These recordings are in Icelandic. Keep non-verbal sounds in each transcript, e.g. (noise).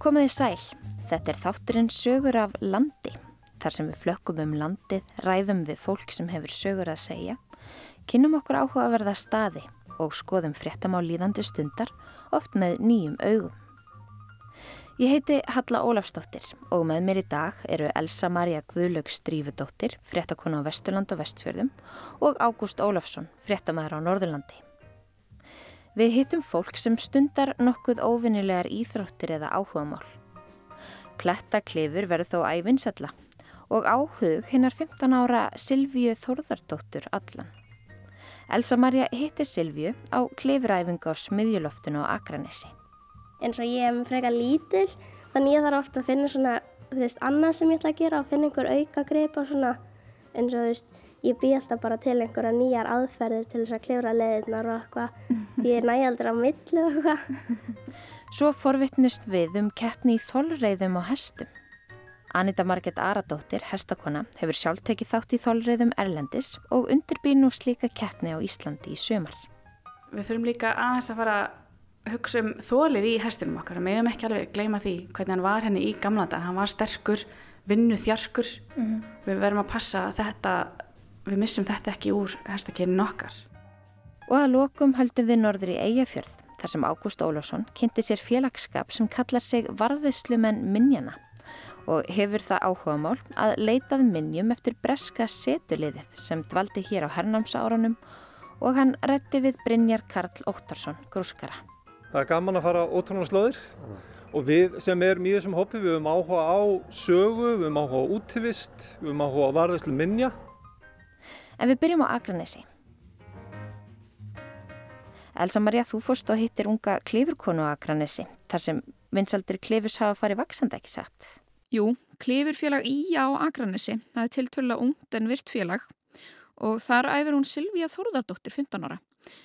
Komiði sæl, þetta er þátturinn sögur af landi. Þar sem við flökkum um landið, ræðum við fólk sem hefur sögur að segja, kynum okkur áhugaverða staði og skoðum fréttamá líðandi stundar, oft með nýjum augum. Ég heiti Halla Ólafsdóttir og með mér í dag eru Elsa Maria Guðlaugs Strífudóttir, fréttakona á Vesturland og Vestfjörðum og Ágúst Ólafsson, fréttamæður á Norðurlandi. Við hittum fólk sem stundar nokkuð óvinnilegar íþróttir eða áhugamál. Kletta klifur verður þó ævinsalla og áhug hinnar 15 ára Silvíu Þórðardóttur allan. Elsa Maria hitti Silvíu á klifuræfingu á smiðjuloftinu á Akranessi eins og ég með frekar lítil þannig ég þarf ofta að finna svona þú veist, annað sem ég ætla að gera og finna einhver auka greip og svona eins og þú veist, ég bý alltaf bara til einhverja nýjar aðferðir til þess að klifra leðirnar og eitthvað. (laughs) Ég er næjaldur á millu og eitthvað. Svo forvittnust við um keppni í þólreiðum og hestum. Anita Marget Aradóttir, hestakona, hefur sjálf tekið þátt í þólreiðum Erlendis og undirbýr nú slíka keppni á Íslandi í sömar Við þurfum líka aðeins að fara hugsa um þólið í hestinum okkar. Og meðum ekki alveg gleyma því hvernig hann var henni í gamla dag, hann var sterkur vinnu þjarkur mm -hmm. við verðum að passa að þetta við missum þetta ekki úr hestakynnin okkar. Og að lokum höldum við norður í Eyjafjörð þar sem Ágúst Ólásson kynnti sér félagskap sem kallar sig varðislumenn minnjana og hefur það áhugamál að leitað minnjum eftir breska setuliðið sem dvaldi hér á hernámsárunum og hann rétti við Brynjar Karl Óttarsson grúskara. Það er gaman að fara ótrúna slóðir og við sem erum í þessum hópi við höfum áhuga á sögu, við höfum áhuga á útivist, við höfum áhuga á varðislu minja. En við byrjum á Akranesi. Elsa Maria, þú fórst og hittir unga klifurkonu á Akranesi, þar sem vinsaldir klifurs hafa farið vaksanda ekki satt. Jú, klifurfélag í á Akranesi, það er tiltöla ungt en virt félag og þar æfir hún Silvíja Þórðardóttir 15 ára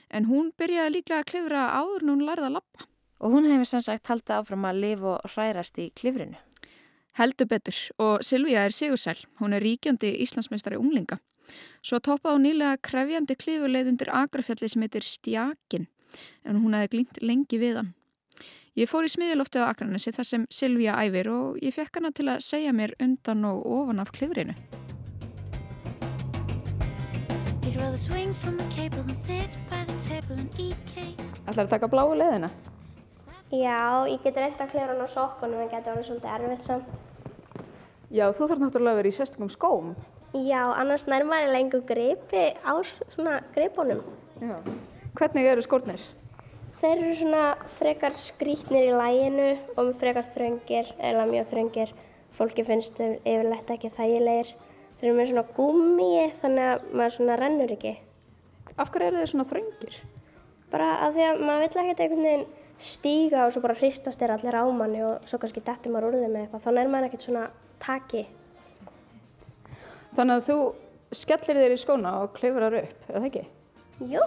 en hún byrjaði líklega að klifra áður en hún lærði að lappa. Og hún hefur sann sagt haldið áfram að lifa og hrærast í klifrinu. Heldur betur og Silvíja er sigursæl, hún er ríkjandi Íslandsmeistari unglinga. Svo toppaði hún nýlega krefjandi klifurleið undir agrafjalli sem heitir Stjakin en hún hefði glýmt lengi við hann. Ég fór í smiðiloftið á Akranesi þar sem Silvíja æfir og ég fekk hana til að segja mér undan og ofan af klifrinu. Ætlar að taka bláu leðina? Já, ég get reynt að klera hann á sokkunum en getur alveg svolítið erfitt samt. Já, þú þarf náttúrulega að vera í sérstökum skóm. Já, annars nærmar ég lengur gripi á svona gripunum. Já. Hvernig eru skórnir? Þeir eru svona frekar skrítnir í læginu og frekar þröngir, eða mjög þröngir. Fólki finnst þeir yfirlegt ekki þægilegir. Þeir eru með svona gummi þannig að maður svona rennur ekki. Af hverju eru þeir svona þröngir? Bara af því að maður vill ekkert einhvern veginn stíga og svo bara hristast þér allir á manni og svo kannski dettur maður úr þeim með eitthvað. Þannig er maður ekkert svona taki. Þannig að þú skellir þér í skóna og klifrar upp, er það ekki? Jú.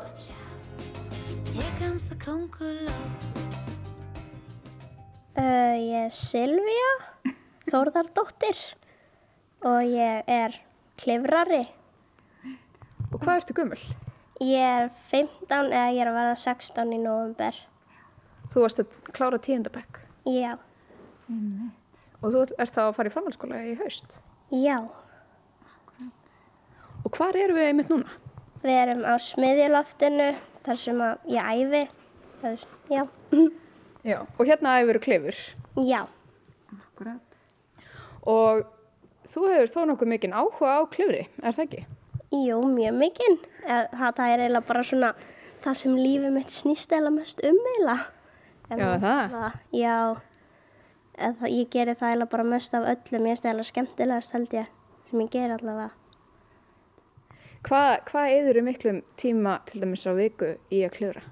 Uh, ég er Silvíja Þórðardóttir og ég er klifrari. Og hvað ertu gummul? Ég er 15 eða ég er að verða 16 í november. Þú varst að klára tíundabekk? Já. Mm. Og þú ert þá að fara í framhaldsskóla í haust? Já. Og hvað eru við einmitt núna? Við erum á smiðjuloftinu þar sem að ég æfi. Er, já. Já, og hérna æfur klifur? Já. Akkurat. Og Þú hefur þó nokkuð mikinn áhuga á klifri, er það ekki? Jú, mjög mikinn. Það er eiginlega bara svona það sem lífið mitt snýst eiginlega mest um eiginlega. Já, það? það já, það, ég gerir það eiginlega bara mest af öllum. Ég er eiginlega skemmtilegast held ég sem ég ger allavega. Hvað hva eður um miklum tíma til dæmis á viku í að klifra?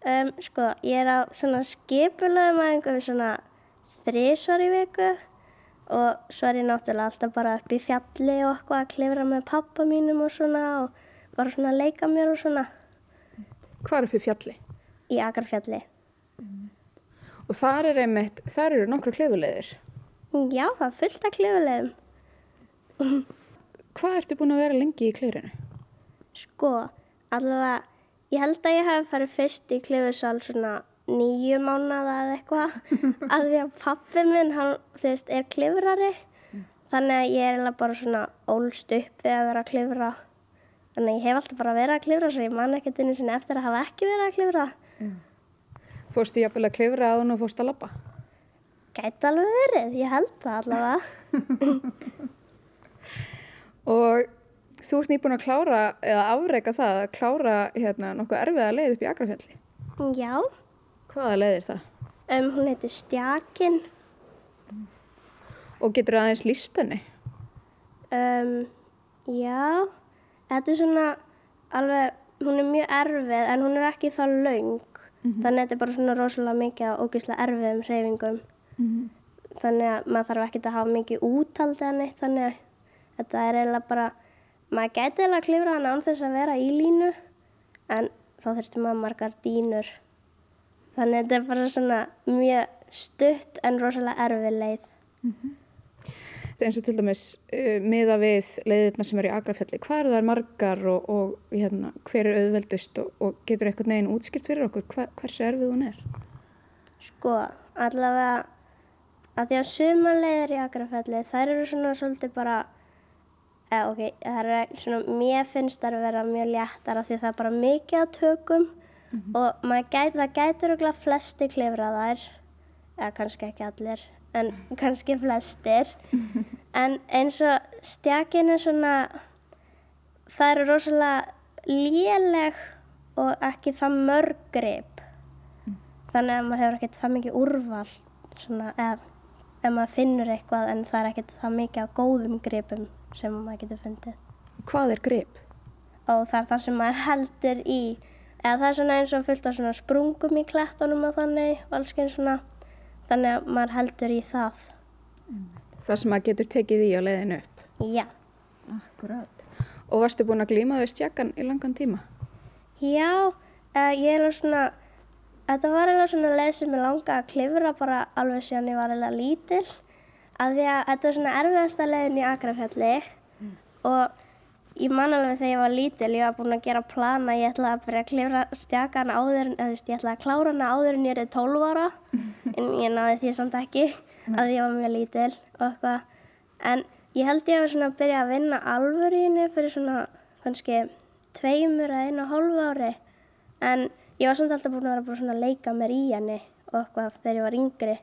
Um, sko, ég er á svona skipulöðum að einhvern svona þrísvar í viku og svo er ég náttúrulega alltaf bara upp í fjalli og eitthvað að klifra með pappa mínum og svona og bara svona að leika mér og svona. Hvað er upp í fjalli? Í Akarfjalli. Mm. Og þar er einmitt, þar eru nokkru klifulegðir? Já, það er fullt af klifulegðum. Hvað ertu búin að vera lengi í klifrinu? Sko, allavega, ég held að ég hef farið fyrst í klifursal svona nýju mánuða eða eitthvað (laughs) að því að pappi minn, hann, þú veist, er klifrari þannig að ég er eiginlega bara svona ólst upp við að vera að klifra. Þannig að ég hef alltaf bara verið að klifra svo ég man ekkert einu sinni eftir að hafa ekki verið að klifra. Fórstu jafnvel að klifra að hún og fórstu að labba? Gæti alveg verið, ég held það allavega (laughs) Og þú ert nýbúin að klára, eða afreika það, að klára hérna nokkuð erfiða leið upp í Akrafjalli. Já, Hvaða leið er það? um, hún heitir Stjakin Og getur aðeins líst henni? um, Já, þetta er svona alveg, hún er mjög erfið en hún er ekki það laung þannig að þetta er bara svona rosalega mikið og ógeðslega erfiðum hreyfingum. Þannig að maður þarf ekki að hafa mikið úthaldi eða neitt þannig að þetta er eiginlega bara maður gæti eiginlega að klifra hann án þess að vera í línu en þá þurftum maður margar dýnur þannig að þetta er bara svona mjög stutt en rosalega erfið leið Þetta er eins og til dæmis uh, miða við leiðirna sem eru í Akrafjalli. Hvað eru þær margar og, og hérna, hver er auðveldust og, og getur eitthvað neginn útskipt fyrir okkur hva, hversu erfið hún er? Sko, allavega að því að sumarleiðir í Akrafelli, þær eru svona svolítið bara, eða ok, það er svona, mér finnst þær að vera mjög léttar af því að það er bara mikið að tökum og maður gæti, það gætur okkur flesti klifra þær, eða kannski ekki allir, en kannski flestir, (laughs) en eins og stjakin er svona, það eru rosalega léleg og ekki það mörg grip. Þannig að maður hefur ekkert það mikið úrval svona ef, ef maður finnur eitthvað en það er ekkert það mikið af góðum gripum sem maður getur fundið Hvað er grip? og það er það sem maður heldur í eða það er svona eins og fullt af svona sprungum í klettunum og þannig og alls keins svona þannig að maður heldur í það Það sem maður getur tekið í á leiðinu upp. já, Akkurat. Og varstu búin að glíma við stjakkan í langan tíma? já uh, ég er alveg svona þetta var alveg svona leið sem ég langa að klifra bara alveg síðan ég var alveg lítil að því að þetta er svona erfiðasta leiðin í Akrafjalli og ég man alveg þegar ég var lítil ég var búin að gera plana ég ætlaði að byrja að klifra stjakan áður en eða, þú veist, ég ætlaði að klára hana áður en ég er 12 ára (laughs) en ég náði því samt ekki að ég var mjög lítil og eitthvað en ég held ég að svona að byrja að vinna alvöru í henni fyrir svona kannski tveimur eða einu og hálfu ári en ég var samt alltaf búin að vera svona að leika mér í henni og eitthvað þegar ég var yngri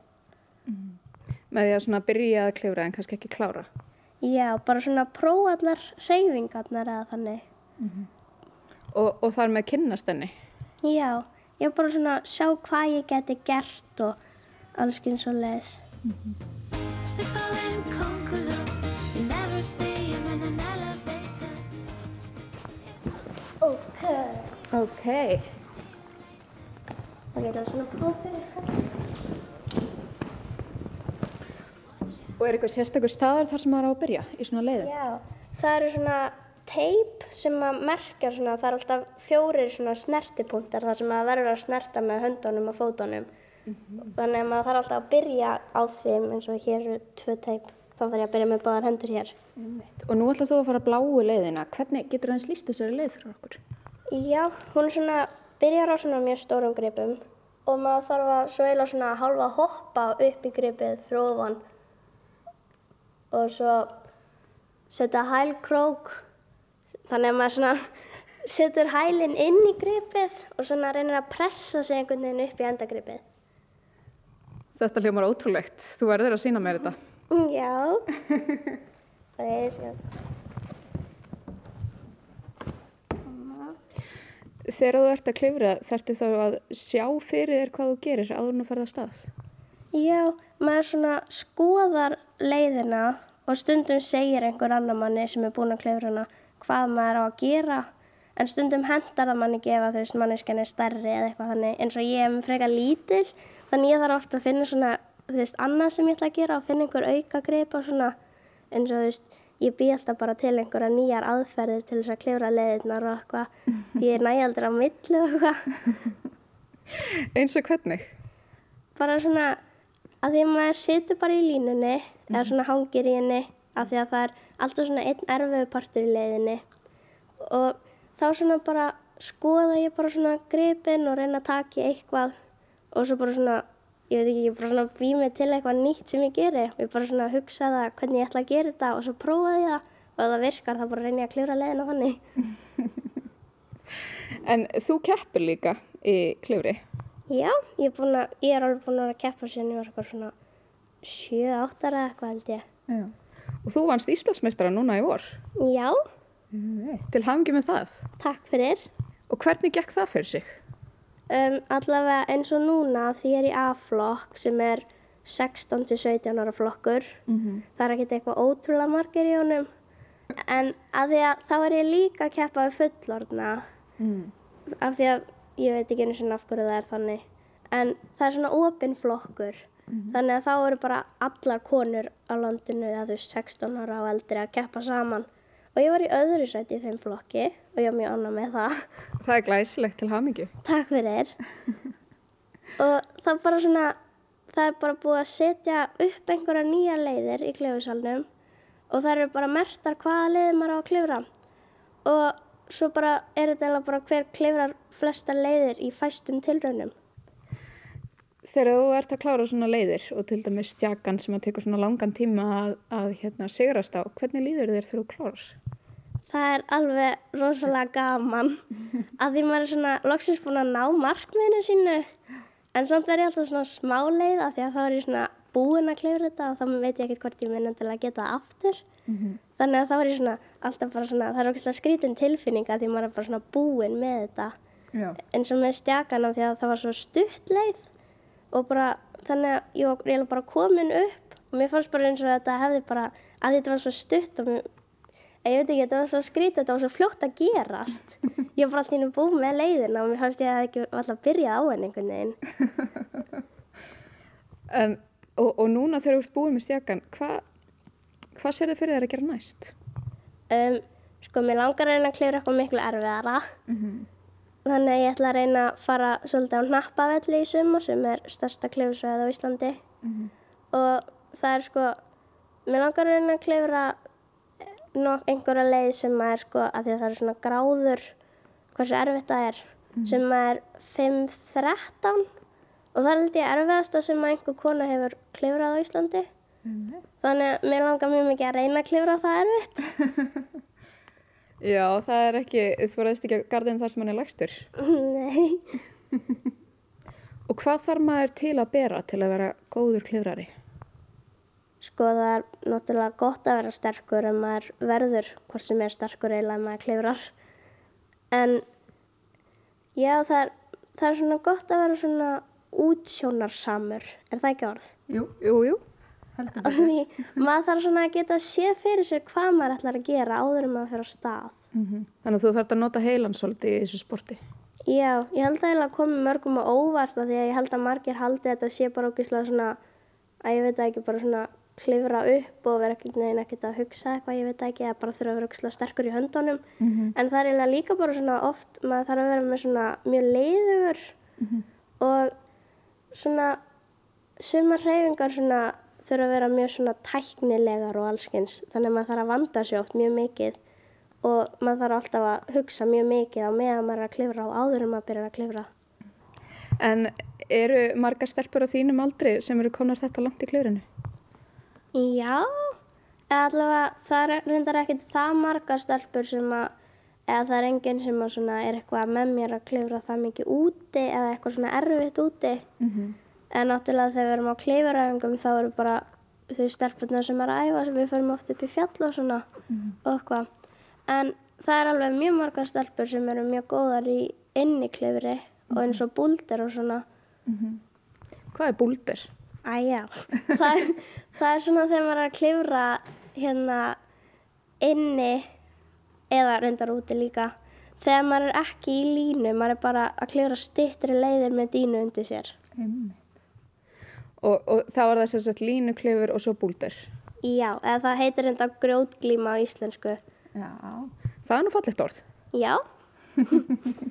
Með því að svona byrja að klifra en kannski ekki klára. já, bara svona prófa allar hreyfingarnar eða þannig Og, og þar með kynnast henni. já, ég bara svona sjá hvað ég geti gert og alls see him in an elevator. ok, Ok. ok, það er svona próf fyrir þetta Og er eitthvað sérstakur staðar þar sem maður á að byrja í svona leiðum? Já, það eru svona teip sem að merkja svona, það eru alltaf fjórir svona snertipunktar þar sem maður verður að snerta með höndunum og fótunum. Þannig að maður þarf alltaf að byrja á þeim eins og hér eru tvö teip. Þá þarf ég að byrja með báðar hendur hér. Og nú ætlaðu þú að fara bláu leiðina. Hvernig getur það eins líst þessari leið fyrir okkur? Já, hún er svona, byrjar á svona mjög stórum gripum og maður þarf að svo eiginlega svona hálfa hoppa upp í gripið fyrir ofan og svo setja hælkrók þannig að maður svona (laughs) setur hælinn inn í gripið og svona reynir að pressa sig einhvern veginn upp í endagripið. Þetta hljómar ótrúlegt. Þú verður að sína mér þetta. Já, það er svo. Þegar þú ert að klifra þarftu þá að sjá fyrir þér hvað þú gerir áður en þú ferð að stað. Já, maður svona skoðar leiðina og stundum segir einhver annar manni sem er búinn að klifra hana hvað maður á að gera en stundum hendar það manni gefa þú veist manneskjan er stærri eða eitthvað þannig eins og ég er frekar lítil þannig ég þarf ofta að finna svona þú veist annað sem ég ætla að gera og finna einhver auka greip og svona eins og þú veist ég bý alltaf bara til einhverja nýjar aðferðir til þess að klifra leiðirnar og eitthvað (laughs) ég er næjaldur á milli og eitthvað Eins og hvernig? bara svona að því að maður situr bara í línunni eða svona hangir í henni af því að það er alltaf svona einn erfiðu partur í leiðinni og þá svona bara skoða ég bara svona gripin og reyna að taka í eitthvað og svo bara svona, ég veit ekki, ég bara svona bý mig til eitthvað nýtt sem ég geri og ég bara svona hugsa það hvernig ég ætla að gera þetta og svo prófaði ég það og ef það virkar þá bara reyni ég að klifra leiðina þannig. (laughs) En þú keppur líka í klifri. Já, ég er, að, ég er alveg búin að vera að keppa síðan ég var eitthvað svona 7-8 ára eða eitthvað held ég. Já. Og þú vannst Íslandsmeistara núna í vor. Já, Til hafingi með það. takk fyrir. Og hvernig gekk það fyrir sig? Um, allavega eins og núna því ég er í A-flokk sem er 16-17 ára flokkur. Það er ekkert eitthvað ótrúlega margir í honum. En að því að þá er ég líka að keppa við fullorðna. Af því að ég veit ekki sinni af hverju það er þannig. En það er svona opinn flokkur. Þannig að þá eru bara allar konur á landinu að þú 16 ára og eldri að keppa saman. Og ég var í öðru sæti í þeim flokki og ég var mjög annað með það. (laughs) Það er glæsilegt til hafingi. Takk fyrir. (laughs) og það bara svona, það er bara búið að setja upp einhverja nýja leiðir í klifusalnum og það eru bara mertar hvaða leiðir maður á að klifra. Og svo bara er þetta bara hver klifrar flesta leiðir í fæstum tilraunum. Þegar þú ert að klára svona leiðir og til dæmis stjakan sem að tekur svona langan tíma að, að hérna, sigrast á, hvernig líður þér þegar þú klárar? Það er alveg rosalega gaman. Að því maður er svona loksins búin að ná markmiðinu sínu. En samt verð ég alltaf svona smá leið af því að þá er ég svona búin að klifra þetta og þá veit ég ekkert hvort ég minna til að geta aftur. Þannig að þá er ég svona alltaf bara svona það er okkur skrítin tilfinning að því maður er bara svona búin með þetta. Já. eins og með stjakan af því að það var svo stutt leið og bara þannig að ég var eiginlega bara komin upp. Og mér fannst bara eins og þetta hefði bara að þetta var svo stutt og mér, ég veit ekki, þetta var svo skrítið, þetta var svo fljótt að gerast. Ég var bara alltaf ínum búin með leiðina og mér fannst ég að ekki alltaf byrjað á henni einhvern veginn. (laughs) En, og, og núna þegar þú ert búin með stjakan, hvað hva sér þið fyrir þér að gera næst? um, sko, mér langar að reyna að klifra eitthvað miklu erfiðara þannig að ég ætla að reyna að fara svolítið á hnappavelli í sumar sem er stærsta klifsvæð á Íslandi. Og það er sko mér langar að reyna að klifra nok einhverja leið sem að er sko að því að það er svona gráður hversu erfitt það er sem að er 5.13 og það er held ég erfiðasta sem að einhver kona hefur klifrað á Íslandi. Þannig að mér langar mjög mikið að reyna að klifra það erfitt (laughs) Já, það er ekki, þú verðist ekki að gardin þar sem hann er lægstur. Nei Og hvað þarf maður til að bera til að vera góður klifrari? Sko það er náttúrulega gott að vera sterkur en maður verður hvort sem er sterkur eiginlega en maður klifrar. En já það er, það er svona gott að vera svona útsjónarsamur, er það ekki orð? Jú, jú, jú. Því (laughs) maður þarf svona að geta séð fyrir sér hvað maður ætlar að gera áður en maður fyrir á stað. Þannig að þú þarf að nota heilan svolítið í þessu sporti. Já, ég held að eiginlega komi mörgum á óvart af því að ég held að margir haldi þetta sé bara ógislega svona að ég veit það ekki bara svona klifra upp og vera ekkert neginn ekkert að hugsa eitthvað, ég veit það ekki, eða bara þurfa að vera ógislega sterkur í höndunum. En það er eiginlega líka bara svona oft, maður þarf að vera með svona mjög leiðugur og svona sumar hreyfingar svona þurfa að vera mjög svona tæknilegar og allskins, þannig að maður þarf að vanda sig oft mjög mikið og maður þarf alltaf að hugsa mjög mikið á meðan maður er að klifra og áður en maður byrjar að klifra. En eru margar stelpur á þínum aldri sem eru konar þetta langt í klifrinu? Já, eða allavega það er reyndar ekkert það margar stelpur sem að, eða það er enginn sem að svona er eitthvað með mér að klifra það mikið úti eða eitthvað svona erfitt úti. En náttúrulega þegar við erum á klifuræfingum þá eru bara þau stelpurnar sem er að æfa sem við förum oft upp í fjall og svona og eitthvað. En það er alveg mjög margar stelpur sem eru mjög góðar í inniklifri og eins og búldir og svona. Hvað er búldir? Æja, (laughs) það, það er svona þegar maður er að klifra hérna inni eða reyndar úti líka. Þegar maður er ekki í línu, maður er bara að klifra styttri leiðir með dínu undir sér. Og, og þá er það sem sagt línuklifur og svo búldir. Já, eða það heitir enda grjótglíma á íslensku. Já. Það er nú fallegt orð. Já, (laughs)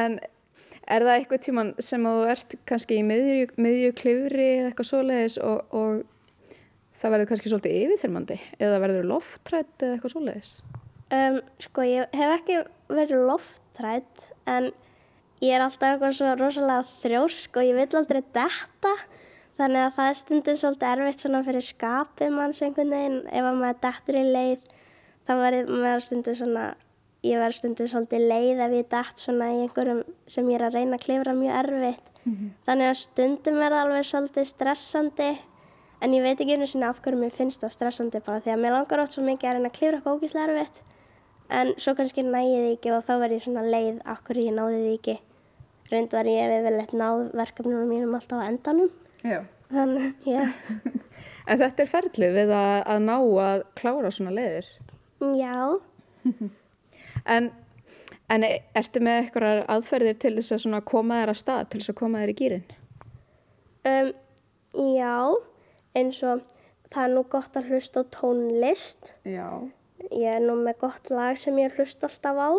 En er það eitthvað tíman sem að þú ert kannski í miðju, miðju klifri eða eitthvað svoleiðis og, og það verður kannski svolítið yfirþyrmandi eða verður loftrætt eða eitthvað svoleiðis? um, sko ég hef ekki verið loftrætt en ég er alltaf eitthvað svo rosalega þrjósk og ég vil aldrei detta. Þannig að það er stundum svolítið erfitt svona fyrir skapið manns einhvern veginn. Ef að maður dettur í leið, þá verður maður stundum svona, ég verður stundum svolítið leið ef ég dett svona í einhverjum sem ég er að reyna að klifra mjög erfitt. Þannig að stundum er það alveg svolítið stressandi. En ég veit ekki einu sinni af hverju mér finnst það stressandi bara því að mér langar oft svo mikið að reyna að klifra eitthvað ógíslega erfitt. En svo kannski næði því ekki og þá verð ég svona leið af hverju ég náði því ekki. Reyndar ég hef yfirleitt náð verkefnunum mínum alltaf á endanum. Já. Þannig, já. (laughs) En þetta er ferlið við að, að ná að klára svona leiðir. Já, (laughs) En, en ertu með eitthvað aðferðir til þess að svona koma þér að stað, til þess að koma þér í gýrin? um, já, eins og það er nú gott að hlusta á tónlist. Já. Ég er nú með gott lag sem ég hlusta alltaf á.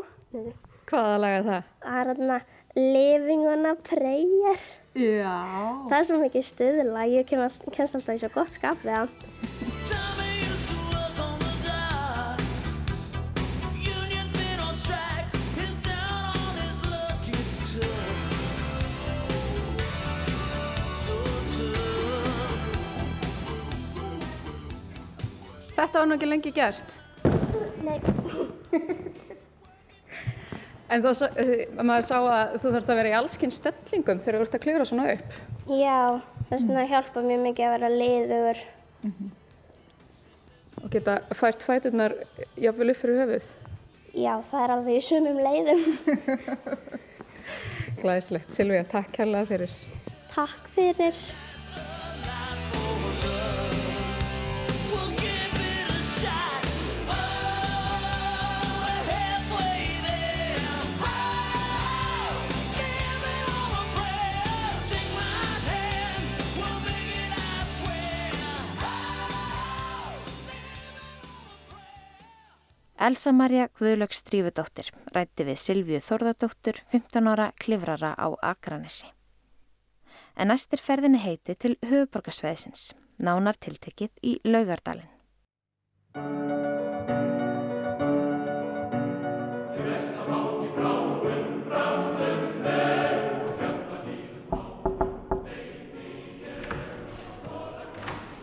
Hvaða lag er það? Það er þarna Living on a Prayer. Já. Það er svo mikið stuðla, ég kemst alltaf í svo gott skap við það. Þetta var nú ekki lengi gert. Nei. (laughs) En þá, eh, maður sá að þú þarf að vera í allskinn stellingum þegar þú ert að klifra svona upp. Já, þess vegna hjálpa mjög mikið að vera liður. Og geta fært fæturnar jafnvel upp fyrir höfuð. Já, það er alveg í sumum leiðum. (laughs) Glæðislegt. Silvija, takk kærlega fyrir. Takk fyrir. Elsa Maria Guðlöks Strífudóttir rætti við Silvíu Þórðardóttur 15 ára klifrara á Akranesi. En næstir ferðinni heiti til höfuborgarsveðsins, nánar tiltekið í Laugardalinn.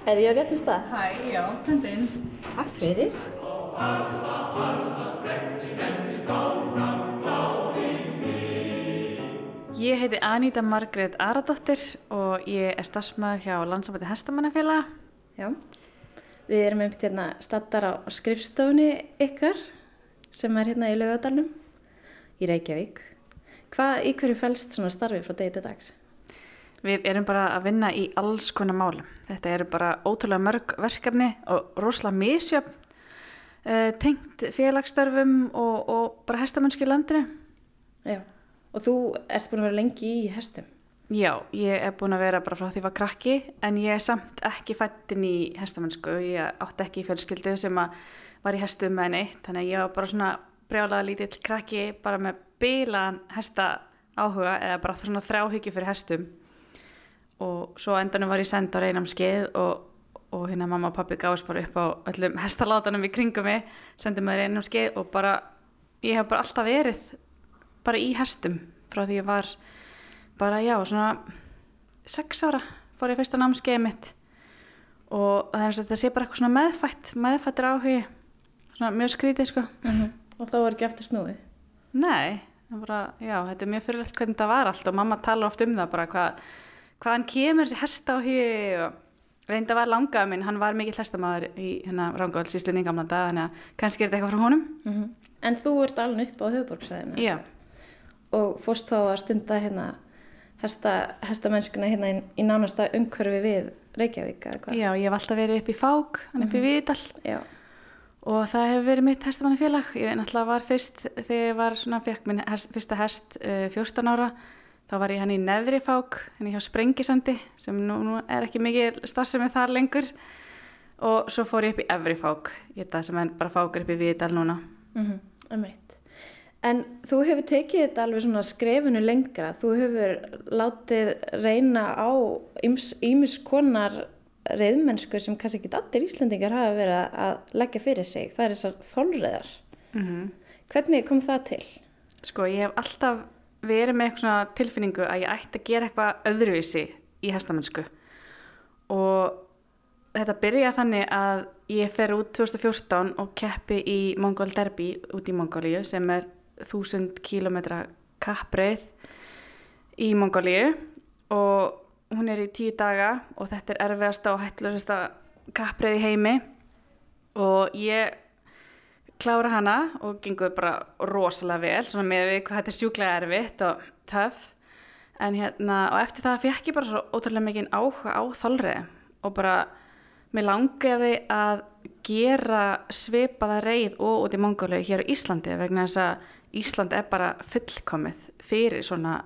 Er ég á réttum stað? Hæ, já, töndinn. Takk fyrir. Ég heiti Aníta Margrét Aradóttir og ég er starfsmæður hjá Landsambæti Hestamannafélaga. Já. Við erum einmitt hérna stattar á skrifstofunni ykkar sem er hérna í laugadalnum í Reykjavík. Hvað, í hverju fælst svona starfi frá degi til dags? Við erum bara að vinna í alls konar málum. Þetta eru bara ótrúlega mörg verkefni og rosalega misjöfn uh, tengt félagsstörfum og, og bara hestamönsku í landinu. Já. Og þú ert búin að vera lengi í hestum. Já, ég er búin að vera bara frá því að ég var krakki en ég er samt ekki fættin í hestamönsku. Ég átti ekki í fjölskyldu sem að var í hestum með neitt. Þannig að ég var bara svona brjálaða lítill krakki bara með bilaðan hesta áhuga eða bara svona þráhyggju fyrir hestum. Og svo endanum var ég send á reynamskeið og, og hérna mamma og pappi gáðist bara upp á öllum hestalátanum í kringum mig, sendið mér reynamskeið og bara, ég hef bara alltaf verið bara í hestum frá því ég var bara já, svona sex ára fór ég fyrsta námskeið mitt. Og það er eins og þetta sé bara eitthvað svona meðfætt, meðfættur áhugi svona mjög skrítið sko. Og þá var ekki aftur snúið. Nei, það er bara, já, þetta er mjög fyrirlegt hvernig þetta var allt og mamma talar oft um það bara hvað, hvaðan kemur þessi hesta á hugi og reynda var langaðu minn, hann var mikill hestamæður í hérna Rangóðal síslunni í gamla dag, þannig að kannski er þetta eitthvað frá honum. Mm En þú ert alveg upp á höfuborgsvæðinu Já, og fórst þá að stunda hérna hesta, hestamennskuna hérna í, í nánasta umhverfi við Reykjavík já, ég hef alltaf verið upp í Fák, hann upp í Víðdal Já. og það hefur verið mitt hestamannafélag. Ég náttúrulega var fyrst þegar ég var svona, fekk minn hest, fyrsta hest uh, 14 ára, þá var ég hann í Neðri Fák, henni hjá Sprengisandi sem nú, nú er ekki mikið starfsemi þar lengur og svo fór ég upp í Efri Fák, í þetta sem er bara Fákur upp í Víðdal núna. Mm En þú hefur tekið þetta alveg svona skrefinu lengra. Þú hefur látið reyna á ímis konar reyðmennsku sem kannski ekki allir Íslandingar hafa verið að leggja fyrir sig. Það er þessar þolreðar. Mm Hvernig kom það til? Sko, ég hef alltaf verið með eitthvað svona tilfinningu að ég ætti að gera eitthvað öðruvísi í hestamennsku. Og þetta byrja þannig að ég fer út 2014 og keppi í Mongol Derby út í Mongóliu sem er 1000 km kappreið í Mongóliu og hún er í tíu daga og þetta er erfiðasta og hættlurista kappreið í heimi. Og ég klára hana og gengur bara rosalega vel svona með við hvað þetta er sjúklega erfitt og töff. En hérna og eftir það fekk ég bara svo ótrúlega mikið áhuga á þolriði og bara mér langiði að gera svipaða reið og út í Mongóliu hér á Íslandi vegna þess að Ísland er bara fullkomið fyrir svona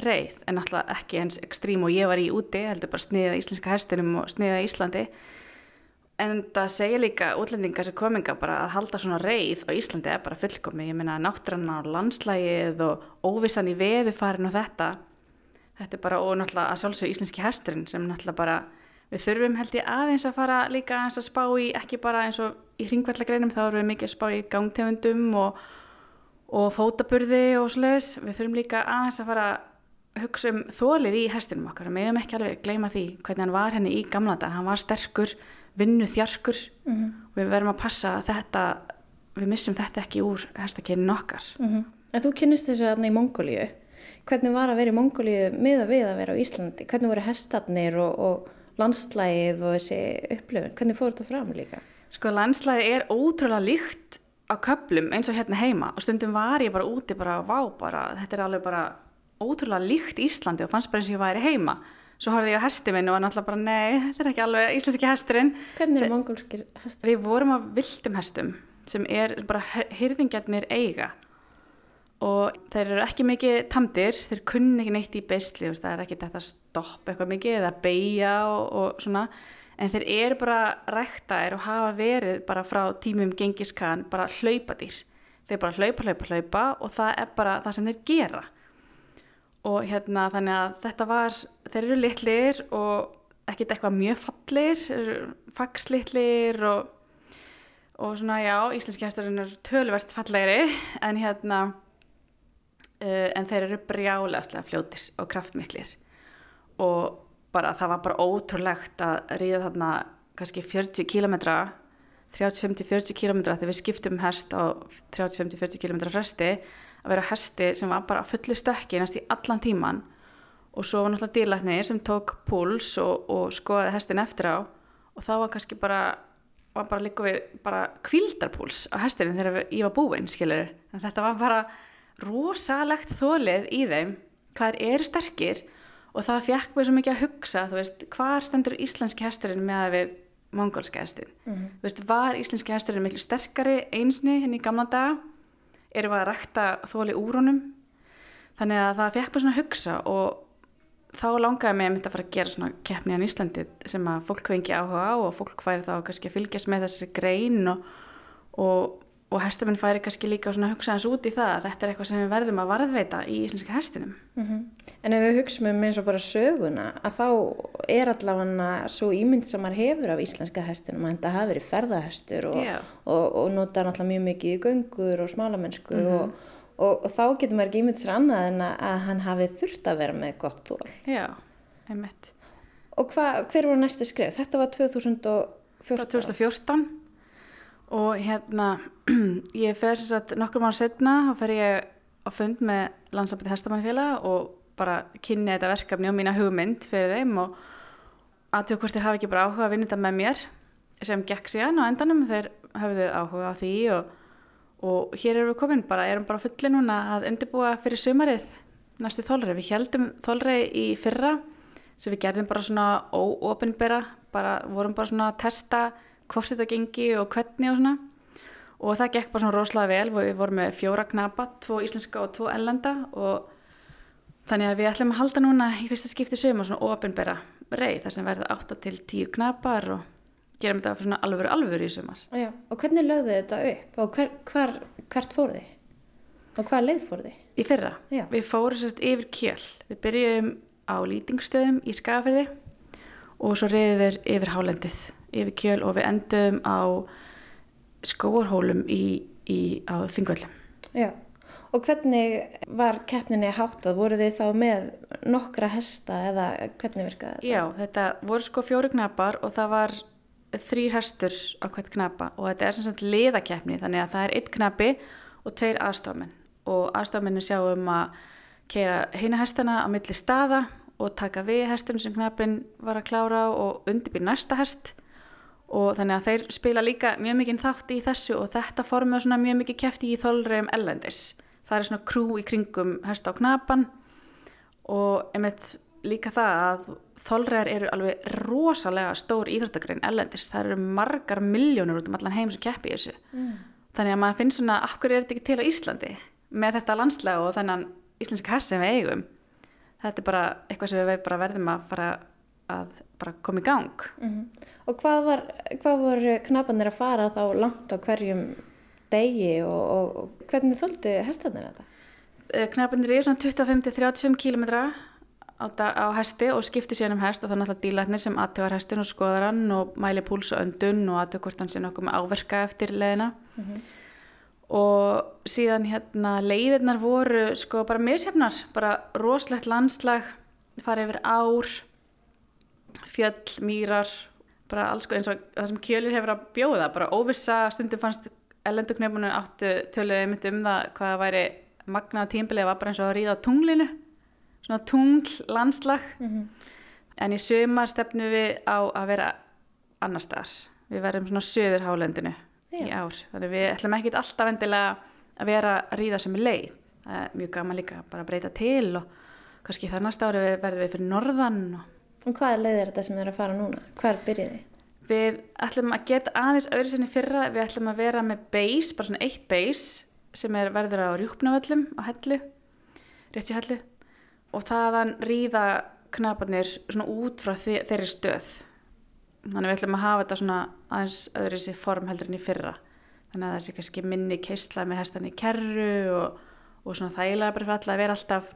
reið en alltaf ekki eins ekstrím og ég var í úti heldur bara sniða íslenska hestinum og sniða Íslandi en það segja líka útlendingar sem kominga bara að halda svona reið á Íslandi er bara fullkomi, ég meina náttúranna og landslægið og óvissan í veðufarin og þetta þetta er bara og náttúrulega að sjálfsög íslenski hesturinn sem náttúrulega bara við þurfum held ég aðeins að fara líka aðeins að spá í ekki bara eins og í hringvallagreinum þá erum við mikið að spá í gangtegundum og, og fótaburði og svoleiðis. Við þurfum líka aðeins að fara að hugsa um þólið í hestinum okkar og meðum ekki alveg gleyma því hvernig hann var henni í gamla dag hann var sterkur, vinnu þjarkur og við verðum að passa að þetta við missum þetta ekki úr hestakynnin okkar Mm En þú kynnist þessu aðna í Mongóliu. Hvernig var að vera í Mongóliu miða við að vera á Íslandi? Hvernig voru hestarnir og, og landslægið og þessi upplifun? Hvernig fór þetta fram líka? Sko landslæði er ótrúlega líkt á köplum eins og hérna heima og stundum var ég bara úti bara, vá bara, þetta er alveg bara ótrúlega líkt Íslandi og fannst bara eins og ég væri heima. Svo horfði ég á hesti minn og var náttúrulega bara, nei, þetta er ekki alveg íslenski hesturinn. Hvernig eru mongólskir hestar? Við vorum á vildum hestum sem er bara hyrðingjarnir eiga og þeir eru ekki mikið tamdir, þeir kunni ekki neitt í beisli, það er ekki þetta að stoppa eitthvað mikið eða beigja og, og svona, en þeir eru bara ræktaðir og hafa verið bara frá tímum gengiskan bara hlaupadýr. Þeir bara hlaupa, hlaupa, hlaupa og það er bara það sem þeir gera. Og hérna þannig að þetta var, þeir eru litlir og ekkert eitthvað mjög fallir, fagslitlir og, og svona já, íslenski hesturinn er tölvert fallegri (laughs) en hérna uh, en þeir eru brjálega fljótir og kraftmiklir. Og bara það var bara ótrúlegt að ríða þarna kannski 40 kilometra 30-50-40 kilometra þegar við skiptum um hest á 30-50-40 kilometra fresti að vera hesti sem var bara á fullu stökki næst í allan tíman og svo var náttúrulega dýrlæknir sem tók púls og, og skoðaði hestin eftir á. Og þá var kannski bara var bara líka við bara kvildarpúls á hestinu þegar ég var búinn skilur en þetta var bara rosalegt þólið í þeim hvað eru sterkir. Og það fekk mig svo mikið að hugsa þú veist, hvar stendur íslenski hesturinn með að við mongolska hestin. Þú veist, var íslenski hesturinn miklu sterkari einsni henni í gamla daga? Erum við að rækta þóli úr honum? Þannig að það fekk mig svona að hugsa og þá langaði mig að mynda að fara að gera svona keppni á Íslandi sem að fólk fengi áhuga á og fólk færi þá kannski að fylgjast með þessari grein og, og, og hestamenn færi kannski líka að hugsa hans út í það að þetta er eitthvað sem við verðum að varðveita í íslenska hestinum. En ef við hugsaum um eins og bara söguna, að þá er allavega svo ímynd sem maður hefur af íslenska hestinum, að þetta hafi verið ferðahestur og, Já. og, og nota náttúrulega mjög mikið í göngur og smalamennsku og, og, og þá getur maður ekki ímynd sér annað en að, hann hafi þurft að vera með gott þól. Já, einmitt. Og hva, hver voru næstu skrif? Þetta var 2014. Frá 2014 og hérna (clears throat) ég fer þess að nokkur mánu setna þá fer ég á fund með landsambandi hestamannfélag og bara kynni þetta verkefni og mína hugmynd fyrir þeim og aðtjók hvort þeir hafi ekki bara áhuga að vinna þetta með mér sem gekk síðan á endanum þeir hafðu áhuga á því og, og hér erum við komin bara, erum bara fulli núna að undirbúa fyrir sumarið næstu þólrei. Við heldum þólrei í fyrra sem við gerðum bara svona óopinbera, bara vorum bara svona að testa hvort þetta gengi og hvernig og svona og það gekk bara svona rosalega vel og við vorum með fjóra knapa, tvo íslenska og tvo ellenda og þannig að við ætlum að halda núna í fyrsta skipti sumar svona opinbera reið þar sem verða 8 til 10 knapar og gerum þetta svona alvöru alvöru í. Já, og hvernig lögðu þetta upp og hver, hver, hvert fór þið? Og hvað leið fór þið? Í fyrra, Já. við fórum sérst yfir kjöl. Við byrjum á lýtingstöðum í Skagafirði og svo reyðum við yfir hálendið yfir kjöl og við endum á skóarhólum í, í, á Þingvöllum. Já, Og hvernig var keppninni háttað? Voru þið þá með nokkra hesta eða hvernig virkaði þetta? Já, þetta voru sko fjóri knapar og það var þrýr hestur á hvert knapa og þetta er sem sagt liðakeppni þannig að það er einn knapi og tveir aðstofmenn og aðstofmennin sjá um að keira hina hestana á milli staða og taka við hestum sem knapin var að klára og undirbýr næsta hest og þannig að þeir spila líka mjög mikið þátt í þessu og þetta formið svona mjög mikið kefti í þólreim ellendis. Það er svona krú í kringum hesta á knapan og einmitt líka það að þolræðar eru alveg rosalega stór íþróttagrein ellendis. Það eru margar miljónur út um allan heim sem keppi í þessu. Mm. Þannig að maður finnst svona, akkur er þetta ekki til á Íslandi með þetta landslega og þennan íslenska hest sem við eigum. Þetta er bara eitthvað sem við bara verðum að fara að bara koma í gang. Mhm. Og hvað, var, hvað voru knapanir að fara þá langt á hverjum degi og, og, og hvernig þóldu hestarnir þetta? Knapinir eru svona 25-35 km á, á hesti og skiptir síðan um hest og það er náttúrulega dílarnir sem aðtögar hestin og skoðar hann og mæli púls og öndun og aðtögar hvort hann sé nokkuð með áverka eftir leðina. Og síðan hérna leiðirnar voru sko bara misjafnar, bara roslegt landslag, farið yfir ár, fjöll, mýrar, bara alls sko eins og það sem kjölir hefur að bjóða, bara óvissa, stundum fannst ellenduknöfunum áttu töluðið mitt um það hvað væri magnaða tímbilið var bara eins og að ríða tunglinu, svona tungl landslag, en í sömar stefnum við á að vera annar staðar. Við verðum svona söður hálendinu í Já. ár, þannig við ætlum ekkit alltaf endilega að vera að ríða sem er leið. Það er mjög gaman líka bara að breyta til og kannski það næsta ári verðum við fyrir norðan og Og hvaða leið er þetta sem eru að fara núna? Hvar byrjiði? Við ætlum að geta aðeins öðru sinni fyrra, við ætlum að vera með base, bara svona eitt base sem er verður á rjúpnavöllum á hellu, rétt í hellu og þaðan ríða knaparnir svona út frá þe þeirri stöð. Þannig við ætlum að hafa þetta svona aðeins öðru sinni form heldur en í fyrra. Þannig að það sé kannski minni keisla með hestan í kerru og, og svona þægilega bara fyrir alla að vera alltaf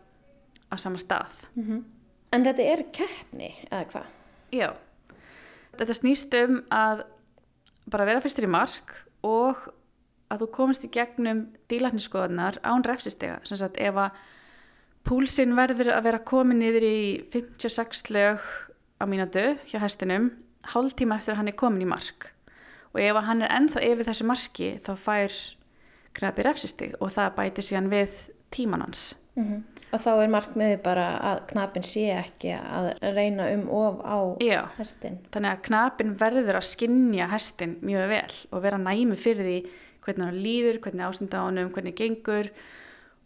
á sama stað. En þetta er keppni, eða hvað? Já, þetta snýst um að bara vera fyrstur í mark og að þú komist í gegnum dílarniskoðunar án refsistega. Sem sagt, ef að púlsinn verður að vera komin niður í 56 lög á mínútu hjá hestinum, hálftíma eftir að hann er komin í mark. Og ef að hann er ennþá yfir þessu marki, þá fær knapi refsistig og það bætir síðan við tíman hans. Og þá er markmiði bara að knapin sé ekki að reyna um of á Já. hestin. Þannig að knapin verður að skinja hestin mjög vel og vera næmi fyrir því hvernig hann líður, hvernig ástunda honum, hvernig gengur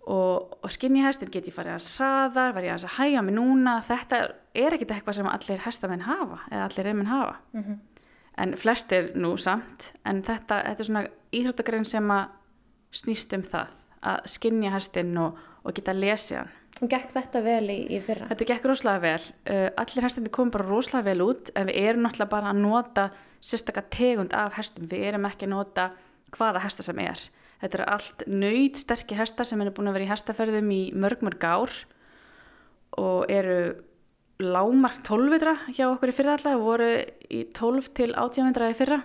og, og skinja hestin geti farið að hraðar, var ég að hæga mig núna, þetta er ekkit eitthvað sem allir hestamenn hafa eða allir reymenn hafa. En flestir nú samt, en þetta, þetta er svona íþróttagrein sem að snýst um það, að skinja hestin og, og geta lesið hann. Og gekk þetta vel í, í fyrra? Þetta gekk rosalega vel. Uh, allir hestindi kom bara rosalega vel út en við erum náttúrulega bara að nota sérstakka tegund af hestum. Við erum ekki að nota hvaða hesta sem er. Þetta eru allt nöyð sterkir hestar sem eru búin að vera í hestaferðum í mörg mörg ár og eru lámark 12 vitra hjá okkur í fyrra alltaf, voru í 12 til 18 vitra í fyrra.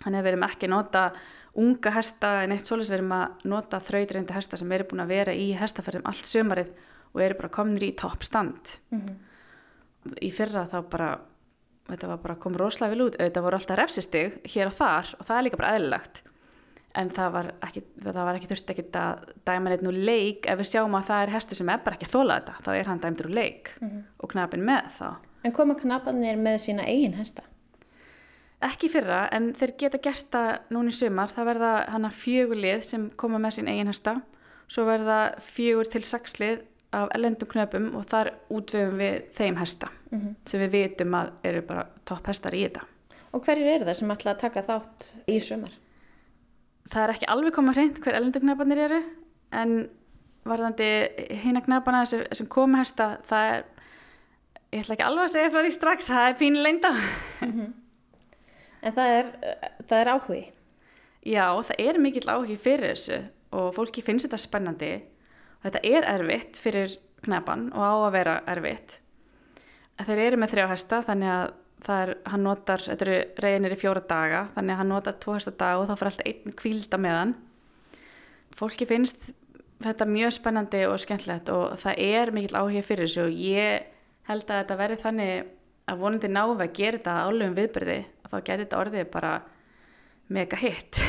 Þannig að við erum ekki að nota unga hesta en eitt svoleiðis við erum að nota þrautreynda hesta sem eru búin að vera í hestaferðum allt sömarið og eru bara komnir í toppstand. Í fyrra þá bara, þetta var bara komið rosalega vel út, þetta voru alltaf refsistig hér og þar og það er líka bara eðlilegt. En það var ekki, það var ekki þurft ekki að dæma neitt nú leik ef við sjáum að það er hestur sem er bara ekki að þóla þetta, þá er hann dæmdur úr leik og knapin með þá. En koma knapanir með sína eigin hesta? Ekki fyrra, en þeir geta gert það núna í sumar. Það verða hana fjögur lið sem koma með sín eigin hesta. Svo verða fjögur til sex lið af ellendum knöpum og þar útvöfum við þeim hesta sem við vitum að eru bara topp hestar í þetta. Og hverjir eru það sem ætla að taka þátt í sumar? Það er ekki alveg koma hreint hver ellendum knöpanir eru, en varðandi hina knöpana sem, sem koma hesta, það er, ég ætla ekki alveg að segja frá því strax, það er pínu leinda. En það er, það er áhugi. Já, það er mikill áhugi fyrir þessu og fólki finnst þetta spennandi og þetta er erfitt fyrir knapan og á að vera erfitt. Þeir eru með þrjá hesta þannig að það er, hann notar, þetta eru reynir í fjóra daga þannig að hann notar tvo hesta dag og þá fyrir alltaf einn kvílda með hann. Fólki finnst þetta mjög spennandi og skemmtilegt og það er mikill áhuga fyrir þessu og ég held að þetta verði þannig að vonandi við að gera þetta álugum viðbyrði þá geti þetta orðið bara mega hitt.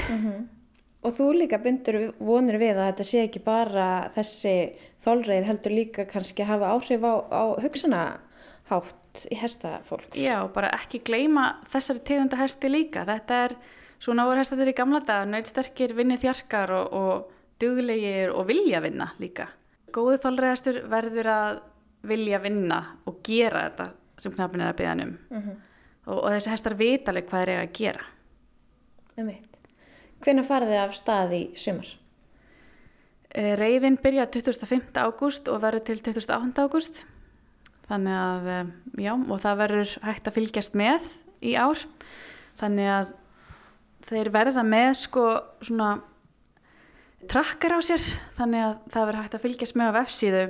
Og þú líka bindur vonir við að þetta sé ekki bara þessi þólreið heldur líka kannski hafa áhrif á, á hugsanahátt í hestafólks. Já, bara ekki gleyma þessari tegunda hesti líka. Þetta er svona voru hestatir í gamla dag, nöytsterkir, vinni þjarkar og, og duglegir og vilja vinna líka. Góði þólreiðastur verður að vilja vinna og gera þetta sem knapin er að hann um. Og, og þessi hestar vita alveg hvað er eiga að gera. Hvenær farið þið af stað í sumar? Reiðin byrja 25. ágúst og verður til 28. ágúst. Þannig að, eh, já, og það verður hægt að fylgjast með í ár. Þannig að þeir verða með sko svona trakkar á sér. Þannig að það verður hægt að fylgjast með á vefsíðu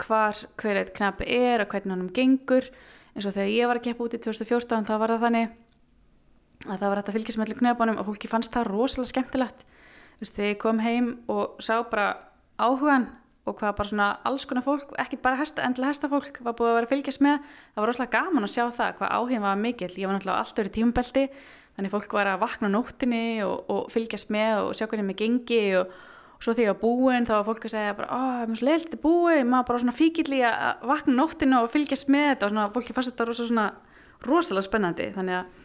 hvar hver eitt knapi er og hvernig hann gengur. Eins og þegar ég var að keppa út í 2014 þá var það þannig að það var hægt að fylgjast með allir knöpunum og fólki fannst það rosalega skemmtilegt. Þú veist, þegar ég kom heim og sá bara áhugan og hvað bara svona alls konar fólk, ekki bara hesta, endilega hestafólk var búið að vera að fylgjast með, það var rosalega gaman að sjá það hvað áhugin var mikill, ég var náttúrulega á allt öru tímubelti, þannig fólk var að vakna nóttinni og, og fylgjast með og sjá hvernig með gengi og svo þegar búin þá var fólk að segja bara, það er mjög svo leilt búið, maður bara svona fíkill í að vakna á nóttinni og fylgjast með þetta og svona, fólki fannst þetta rosa, svona, rosalega spennandi, þannig að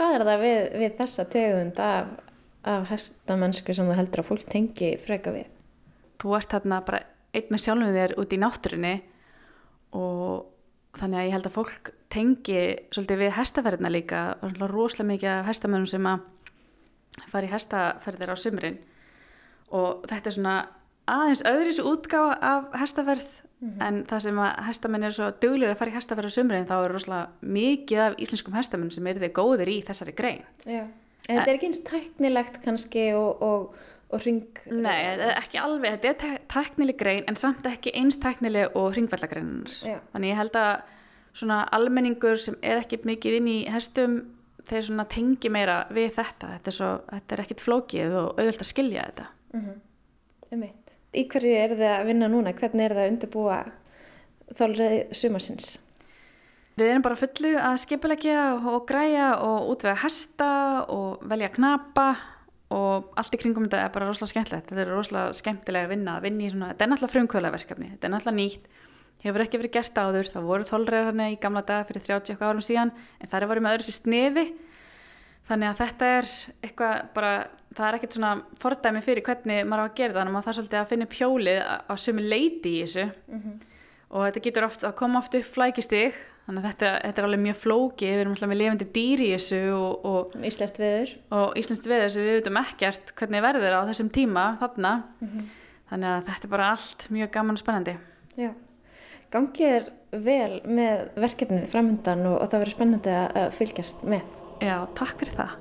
Hvað er það við, við þessa tegund af, af hestamennsku sem þú heldur að fólk tengi freka við? þú ert þarna bara einn með sjálfum þér út í náttúrunni og þannig að ég held að fólk tengi svolítið við hestaferðina líka. Rosalega mikið af hestamönnum sem að fara í hestaferðir á sumrin og þetta er svona aðeins öðris útgáfa af hestaferð en það sem að hestamenn er svo duglir að fara í hestaferð á sumrin þá er rosalega mikið af íslenskum hestamenn sem eru þið góðir í þessari grein Já. En þetta er ekki eins tæknilegt kannski og, og, og ring... Nei, er ekki alveg, þetta er te- tæknileg grein en samt ekki eins tæknileg og hringvallagreinar. Já. Þannig ég held að svona almenningur sem er ekki mikið inn í hestum, þeir svona tengi meira við þetta. Þetta er, svo, þetta er ekkit flókið og auðvöld að skilja þetta. Um Í hverju er þið að vinna núna? Hvernig er það að undirbúa þólreið sumarsins? Við erum bara á fullu að skipulegja og græja og útvega hesta og velja knapa og allt í kringum þetta er bara rosalega skemmtilegt. Þetta er rosalega skemmtilega að vinna, að vinna í svona, þetta er náttúrulega frumkvöla verkefni, þetta er náttúrulega nýtt, hefur ekki verið gert áður, það voru þólreið þarna í gamla daga fyrir 30 okkar árum síðan, en það er voru með öðru sér sneði, þannig að þetta er eitthvað bara, það er ekkert svona fordæmi fyrir hvernig maður á að gera það, en maður þarf svolítið að finna upp hjólið á, sumi leiti í þessu og þetta getur oft að koma oft upp flækistig, þannig að þetta, þetta er alveg mjög flókið, við erum alltaf með lifandi dýr í þessu og, og Íslenskt viður? og íslenskt veður sem við veitum ekkert hvernig verður á þessum tíma þarna þannig að þetta er bara allt mjög gaman og spennandi Já. Gangið er vel með verkefnið framöndan og, og það verður spennandi að, að fylgjast með. Já, takk fyrir það.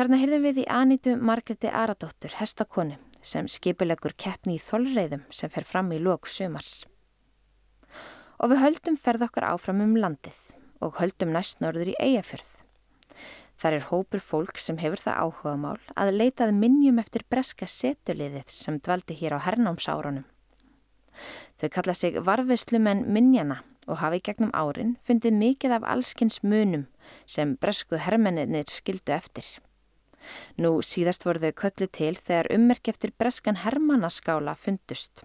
Þarna heyrðum við í Anitu Margreti Aradóttur, hestakonu, sem skipulegur keppni í þolreiðum sem fer fram í lok sumars. Og við höldum ferð okkar áfram um landið og höldum næst norður í Eyjafjörð. Þar er hópur fólk sem hefur það áhugamál að leitað minnjum eftir breska setuliðið sem dvaldi hér á hernámsárunum. Þau kalla sig varfislumenn minnjana og hafi gegnum árin fundið mikið af allskins munum sem bresku hermenninir skildu eftir. Nú síðast voru þau köllu til þegar ummerk eftir breskan hermannaskála fundust.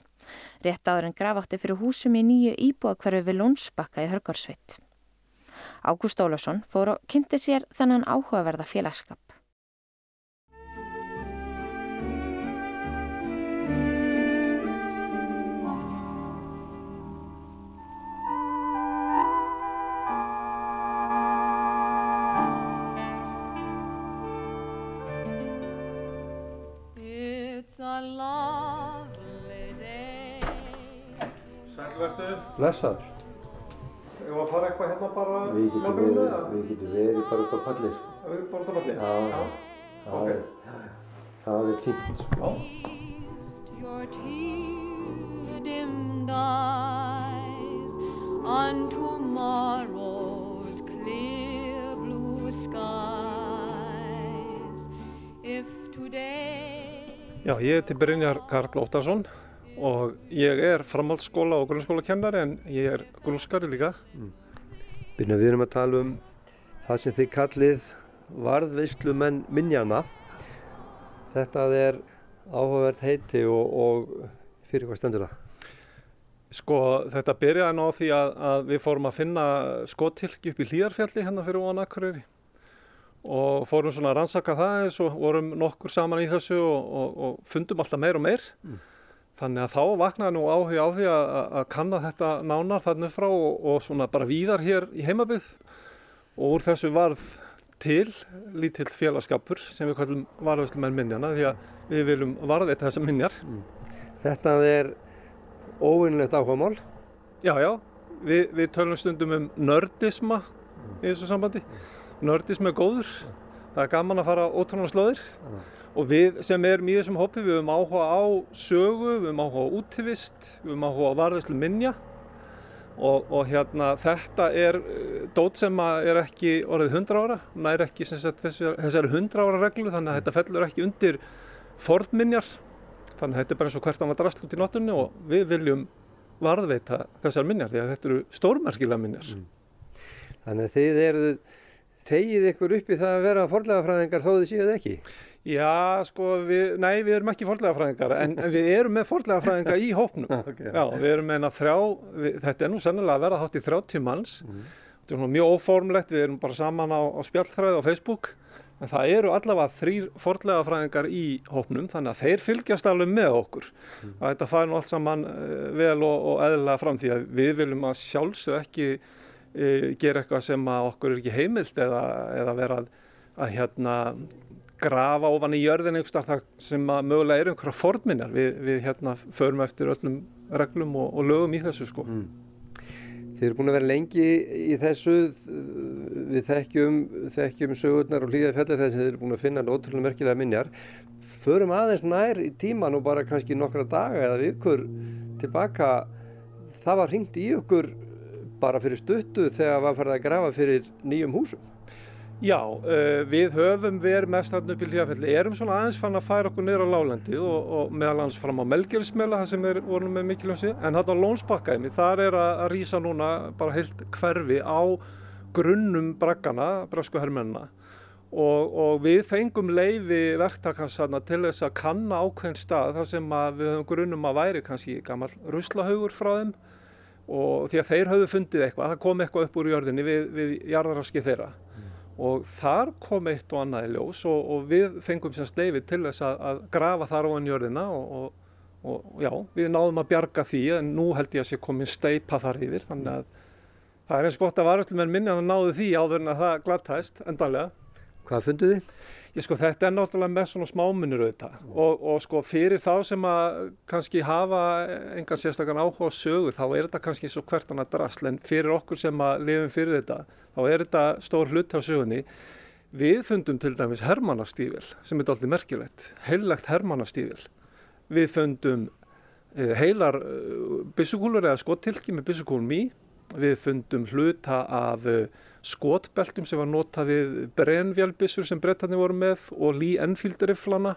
Rétt áður en grafátti fyrir húsum í nýju íbúakverfi við Lónsbakka í Hörgarsveit. Ágúst Ólafsson fór og kynnti sér þennan áhugaverða félagskap. Sælvertu, Blessaður. ég var að fara eitthvað hérna bara Við getum verið, við getum verið bara út á palli, sko. Það verður bara út á balli? Já, já. Það ok. það er fínt, sko. Eyes on tomorrow's Já, ég heiti Brynjar Karl Óttarsson og ég er framhaldsskóla og grunnskólakennari en ég er grúskari líka. Byrna, við erum að tala um það sem þið kallið varðveislumenn minjana. Þetta er áhugavert heiti og, og fyrir hvað stendur það? Sko þetta byrjaði ná því að, að við fórum að finna skotilki upp í Hlíðarfjalli hérna fyrir ofan Akureyri og fórum svona að rannsaka það eins og vorum nokkur saman í þessu og, og, og fundum alltaf meir og meir. Þannig að þá vaknaði nú áhuga á því að, að- kanna þetta nánar þarna frá og, og svona bara víðar hér í heimabið og úr þessu varð til lítill félagskapur sem við kallum varðveislumenn minjana því að við viljum varðveita þessar minjar. Þetta er óvinnlegt áhugamál. Já, já, við, við tölum stundum um nördisma í þessu sambandi. Nördism er góður, það er gaman að fara ótrúna slóðir. Og við sem erum í þessum hópi við höfum áhuga á sögu, við höfum áhuga á útivist, við höfum áhuga á varðveislu minja. Og, og hérna þetta er eh, dót sem er ekki orðið 100 ára, nær ekki sem sagt, þessar, þessar 100 ára reglu þannig að þetta fellur ekki undir fornminjar þannig að þetta er bara eins og hvert annað drast út í nóttunni og við viljum varðveita þessar minjar því að þetta eru stórmerkilega minjar. Þannig að þið eruð, þegið ykkur upp í það að vera forlegafræðingar þó þið séuð ekki. Já, sko, við, nei, við erum ekki forlegafræðingar en, en við erum með forlegafræðingar í hópnum. (laughs) Okay. Já, við erum með þrjá, við, þetta er nú sennilega að verða hátt í 30 manns. Þetta er svona mjög óformlegt, við erum bara saman á, á spjallþræði á Facebook. En það eru allavega þrýr forlegafræðingar í hópnum, þannig að þeir fylgjast alveg með okkur. Að þetta fær nú allt saman uh, vel og, og eðlilega fram því að við viljum að sjálfsög ekki gera eitthvað sem okkur er ekki heimilt eða, eða vera að, að hérna grafa ofan í jörðin einhverstað sem mögulega eru einhverja fornminjar. Við, við hérna förum eftir öllum reglum og, og lögum í þessu sko. Þið eru búin að vera lengi í þessu, við þekkjum, þekkjum sögurnar og hlýðar fjallir þess að þið eru búin að finna ótrúlega merkilega minjar. Förum aðeins nær í tíman og bara kannski nokkra daga eða vikur tilbaka. Það var hringt í ykkur bara fyrir stuttu þegar var farið að grafa fyrir nýjum húsum. Já, uh, við höfum verið mest þarna upp í hlíðafelli, erum svona aðeins fann að færa okkur niður á lálendi og, og meðal hans fram á Melgilsmela það sem er voru með mikilvæg síðan, en þarna á Lónsbakkaðinni, þar er að, að rýsa núna bara heilt hverfi á grunnum braggana, brasku hermennina. Og, og við fengum leifi verktakans til þess að kanna ákveðin stað þar sem við höfum grunnum að væri kannski gammal ruslahaugur frá þeim og því að þeir höfðu fundið eitthvað, það kom eitthvað upp úr jörðinni við, við jarðaraski þeirra og þar kom eitt og annað í ljós og, og við fengum semst leifi til þess að, að grafa þar ofan jörðina og, og, og já, við náðum að bjarga því en nú held ég að sé komin steipa þar yfir þannig að það er eins gott að varðslumenn minna að náðu því áður en að það glattæst endanlega. Hvað funduð þið? Sko þetta er náttúrulega með svona smámunir auðvitað og, og sko fyrir þá sem að kannski hafa engan sérstakann áhuga á sögu þá er þetta kannski svo hvert annað drasl en fyrir okkur sem að lifum fyrir þetta þá er þetta stór hlut á sögunni. Við fundum til dæmis hermannastífil sem er alltaf merkilegt, heillagt hermannastífil. Við fundum eh, heilar uh, byssukúlur eða skottilki með byssukúlum í. Við fundum hluta af uh, skotbeltum sem var notað við brennvjálbissur sem brettarnir voru með og Lee Enfield riflana.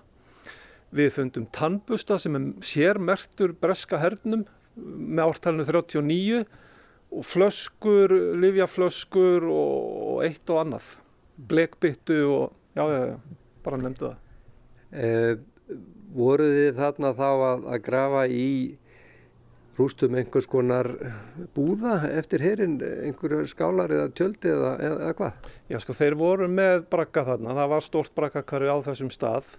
Við fundum tannbusta sem er sérmertur breska hernum með ártalinu 39 og flöskur, livjaflöskur og eitt og annað. Blekbyttu og já, já, já, bara nefndu það. Eh, voruð þið þarna þá að, að grafa í rústum einhvers konar búða eftir herin, einhverjar skálar eða tjöldi eða, eða, hvað? Já, sko, þeir voru með bragga þarna. Það var stórt braggakari á þessum stað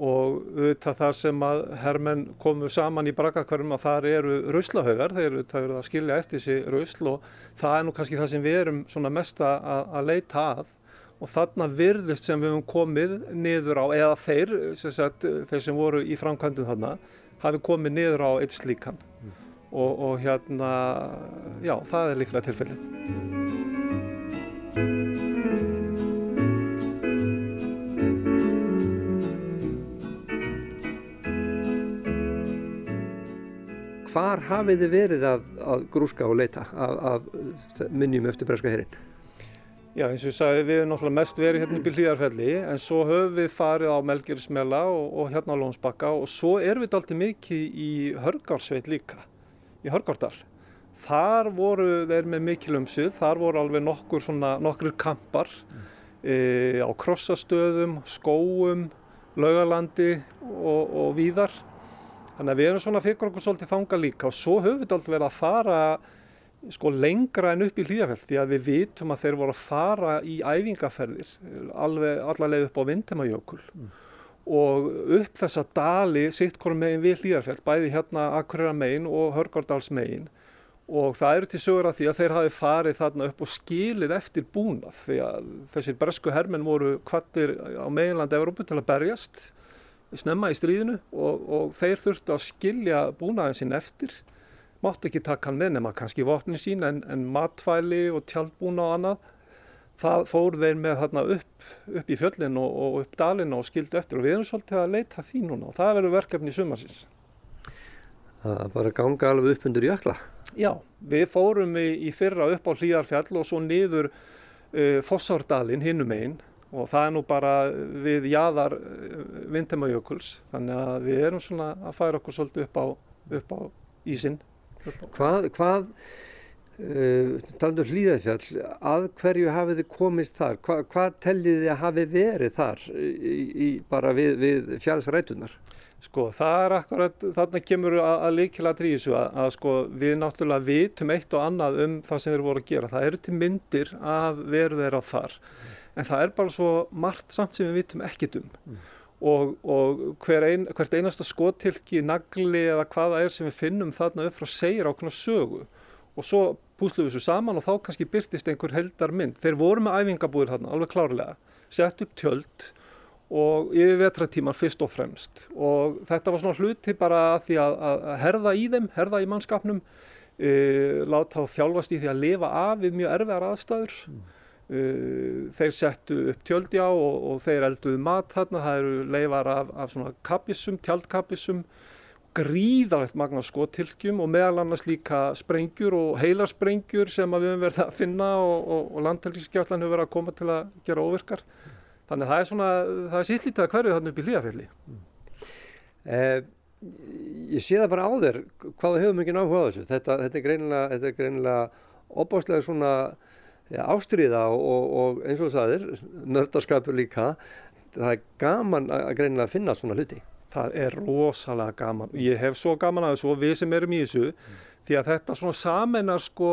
og auðvitað þar sem að hermenn komu saman í braggakvarum að þar eru ruslahaugar, þeir eru það að skilja eftir sig rusl og það er nú kannski það sem við erum svona mest að, að leita að. Og þarna virðist sem við höfum komið niður á, eða þeir, sem sagt, þeir sem voru í framkvæmdum þarna, hafi komið niður á eitt slíkan og, og hérna, já, það er líklega tilfellið. Hvar hafið þið verið að, að grúska og leita að, að minnjum eftir breska hérinn? Já eins og ég sagði við erum náttúrulega mest verið hérna í Bílíjarfelli en svo höfum við farið á Melgirismela og, og hérna á Lónsbakka og svo erum við alltaf mikið í Hörgársveit líka í Hörgárdal. Þar voru þeir með mikil umsið, þar voru alveg nokkur svona, nokkur kampar e, á krossastöðum, skóum, laugalandi og, og víðar. Þannig að við erum svona fyrir okkur svolítið þanga líka og svo höfum við alltaf verið að fara sko lengra en upp í hlýðafell því að við vitum að þeir voru að fara í æfingaferðir alveg allavega upp á Vindheimajökul og upp þessa dali sitt hvorum megin við hlýðarfell bæði hérna Akureyra megin og Hörgárdals megin. Og það eru til sögur að því að þeir hafi farið þarna upp og skilið eftir búnað því að þessir bresku hermenn voru kvattir á meginlandi Evrópu til að berjast snemma í stríðinu og, og þeir þurftu að skilja búnaðin sinn eftir. Máttu ekki taka hann með nema kannski vopnin sín en, en matfæli og tjaldbúna og annað það fór þeir með þarna upp, upp í fjöllin og, og upp dalina og skildu eftir og við erum svolítið að leita því núna og það verður verkefni sumarsins. Það er bara að ganga alveg upp undir jökla. Já, við fórum í, í fyrra upp á Hlíðarfjall og svo niður uh, Fossárdalinn hinnum einn og það er nú bara við jaðar uh, Vindheimajökuls þannig að við erum svona að færa okkur svolítið upp á, upp á ísinn. Hvað, hvað uh, talandu hlýðafjall, að hverju hafið þið komist þar? Hva, hvað tellið þið að hafi verið þar í, í, bara við, við fjallsrætunar? Sko það er akkurat, þarna kemur að, að líkilega trísu að, að sko við náttúrulega vitum eitt og annað um það sem þeir voru að gera. Það eru til myndir að veru þeirra þar. En það er bara svo margt samt sem við vitum ekkit um. Og, og hver ein, hvert einasta skotilki, nagli eða hvaða er sem við finnum þarna upp frá segir ákveðna sögu. Og svo púslum við þessu saman og þá kannski byrtist einhver heldar mynd. Þeir voru með æfingabúðir þarna, alveg klárlega. Sett upp tjöld og yfir vetratíman fyrst og fremst. Og þetta var svona hluti bara að því að, að herða í þeim, herða í mannskapnum e, láta þá þjálfast í því að lifa af við mjög erfiðar aðstæður. E, þeir settu upp tjöldjá og, og þeir elduðu mat þarna, það eru leifar af, af svona kapissum, tjaldkapissum gríðalegt magna skotilkjum og meðal annars líka sprengjur og heilarsprengjur sem við höfum verið að finna og, og, og landhelgiskjállan hefur verið að koma til að gera óvirkar Þannig að það er svona, það er sýllítið að hverju þarna upp í hlýðafjalli. Eh, ég sé það bara á þér hvað þú hefur mikið náhuga á þessu. Þetta, þetta er greinilega, þetta er greinilega opáslega svona ja, ástriða og, og, eins og það er, nördaskapur líka. Það er gaman að greinilega finna svona hluti. Það er rosalega gaman. Ég hef svo gaman að þessu og við sem erum í þessu því að þetta svona samenar sko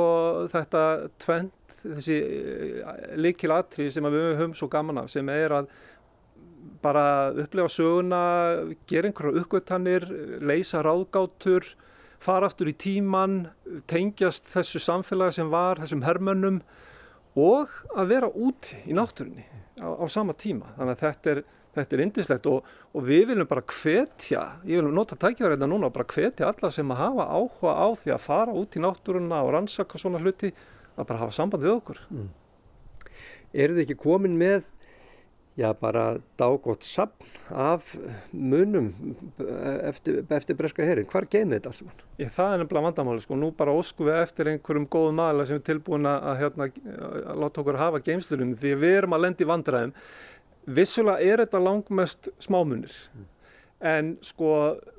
þetta tvent þessi líkil atrið sem við höfum svo gaman af sem er að bara upplefa söguna, gera einhverja uppgötanir, leysa ráðgátur, fara aftur í tíman, tengjast þessu samfélagi sem var, þessum hermönnum og að vera úti í náttúrunni á, á sama tíma. Þannig að þetta er, þetta er indislegt og, og við viljum bara hvetja, ég vil nota tækjaverðina núna og bara hvetja alla sem að hafa áhuga á því að fara út í náttúruna og rannsaka svona hluti að bara hafa samband við okkur. Mm. Eru þið ekki komin með já bara dágótt sapn af munum eftir, eftir breska herin? Hvar geymið þetta alls saman? Ég, það er nefnilega vandamáli sko, nú bara óskum við eftir einhverjum góðum maður sem er tilbúin að, hérna, að láta okkur hafa geymslunum því við erum að lendi vandræðum. Vissulega er þetta langmest smámunir. En sko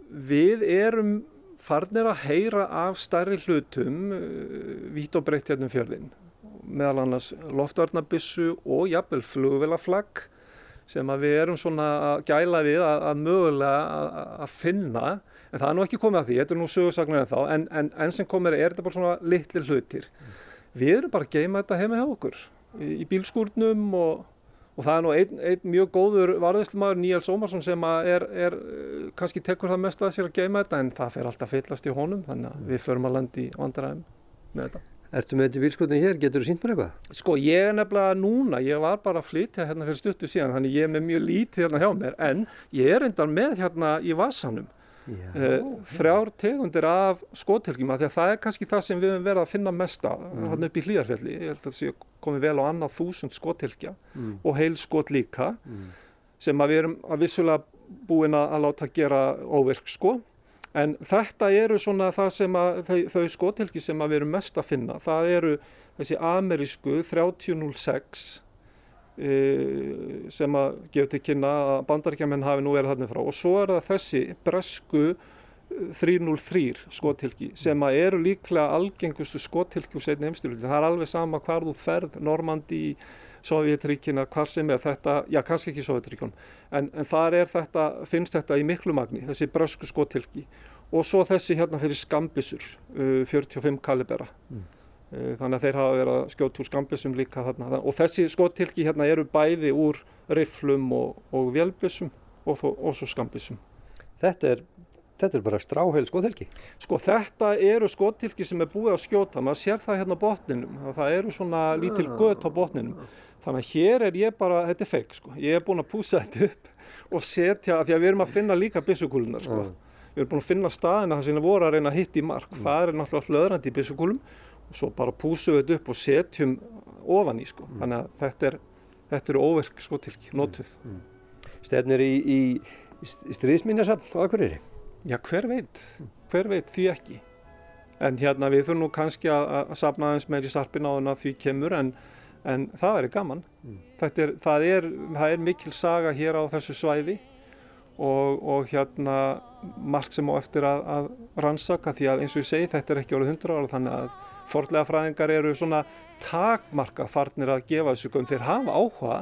við erum farnir að heyra af stærri hlutum uh, vítt og breytt hérna um fjörðin meðal annars loftvarnabissu og jafnvel flugvelaflagg sem að við erum svona að gæla við að, að mögulega að, að finna. En það er nú ekki komið að því, þetta er nú sögursagnar en þá en, en enn sem komið er þetta bara svona litli hlutir. Við erum bara að geima þetta heima hjá okkur í, í bílskúrnum og, og það er nú einn ein mjög góður varðislumadur Níels Ómarsson sem er, er eh, kannski tekur það mest að sér að geima þetta en það fer alltaf fyllast í honum þannig að við förum að landi vandaræðum með þetta Ertu með þetta bílskotni hér? Getur þú sínt mér eitthvað? Sko ég er nefnilega núna, ég var bara að flytja hérna fyrir stuttu síðan, þannig ég er með mjög lítið hérna hjá mér, en ég er endar með hérna í uh, þrjár tegundir af skotelgjum, af því að það er kannski það sem við höfum verið að finna mesta mm. hérna upp í hlýjarfjalli, ég held að það sé komið vel á annað þúsund skotelgja Mm. og heil skot líka, Mm. sem að við erum að vissulega búin að láta gera óvirk sko, En þetta eru svona það sem að þau, þau skotelgi sem að við erum mest að finna. Það eru þessi amerísku 3006 e, sem að gefur til kynna að bandaríkjamenn hafi nú verið þarna frá og svo er það þessi bresku eh, 303 skotilki sem að eru líklega algengustu skotilki úr setni heimstyrjöldin. Það er alveg sama hvar þú ferð, Normandi, Sovjetríkina, hvar sem er þetta, já kannski ekki Sovjetríkun, en, en þar er þetta, finnst þetta í miklu magni, þessi bresku skotilki og svo þessi hérna fyrir skambisur, uh, 45 kalibera. Mm. Uh, Þannig að þeir hafa verið að skjóta úr skambissum líka þarna. Og þessi skotilki hérna eru bæði úr rifflum og, og vélbissum og, og svo skambissum. Þetta er, þetta er bara stráheil skotelgi. Sko þetta eru skotilki sem er búið að skjóta, maður sér það hérna á botninum, að það eru svona lítil gött á botninum. Þannig að hér er ég bara, þetta er feik sko, ég er búinn að púsa þetta upp og setja, af því að við erum að finna líka byssukúlunar sko. Við erum búin að finna staðina þar sem við voru að reyna að hitta í mark, það er náttúrulega og svo bara púsum við þetta upp og setjum ofan í sko. Þannig að þetta, er, þetta eru óverk skotilki, notuð. Stefnir í, í stríðsminjasafn á Akureyri. Já, hver veit, hver veit því ekki. En hérna við þurfum nú kannski að, að safna aðeins meir í sarpin á þannig að því kemur en, en það væri gaman. Þetta Er, það, er, það er mikil saga hér á þessu svæði og, og hérna margt sem á eftir að, að rannsaka því að eins og ég segi þetta er ekki orðið 100 ára þannig að forlega fræðingar eru svona takmarka farnir að gefa þessu göm þeir hafa áhuga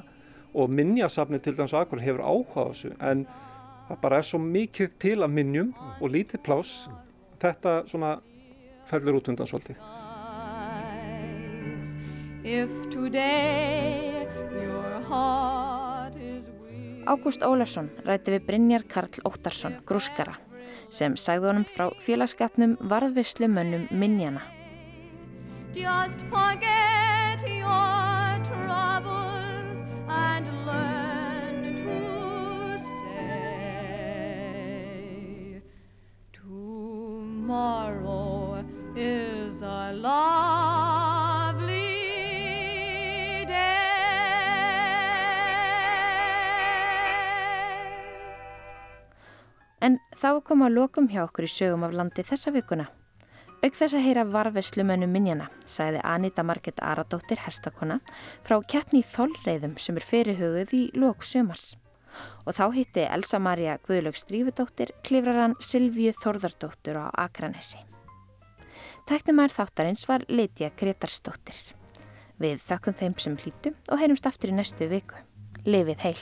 og minjasafni til dæmis akkur hefur áhuga á þessu en það bara er svo mikið til að minjum og lítið pláss þetta svona fellur út undan svolítið If today your heart is weak. Ágúst Ólafsson rætti við Brynjar Karl Óttarsson, grúskara, sem sagði honum frá félagskapnum varðvislu mönnum minjana. Just forget your troubles and learn to say tomorrow is a lovely day. En þá kom að lokum hjá okkur í sögum af landi þessa vikuna. Auk þess að heyra varveslumönnum minjana, sagði Anita Marget Aradóttir Hestakona frá keppni í þolreiðum sem er fyrirhugð í lok sömars. Og þá hitti Elsa Maria Guðlaug Strífudóttir klifraran Silvíu Þórðardóttur á Akranesi. Tæknumæður þáttarins var Lydia Gretarsdóttir. Við þökkum þeim sem hlýtu og heyrumst aftur í næstu viku. Lifið heil!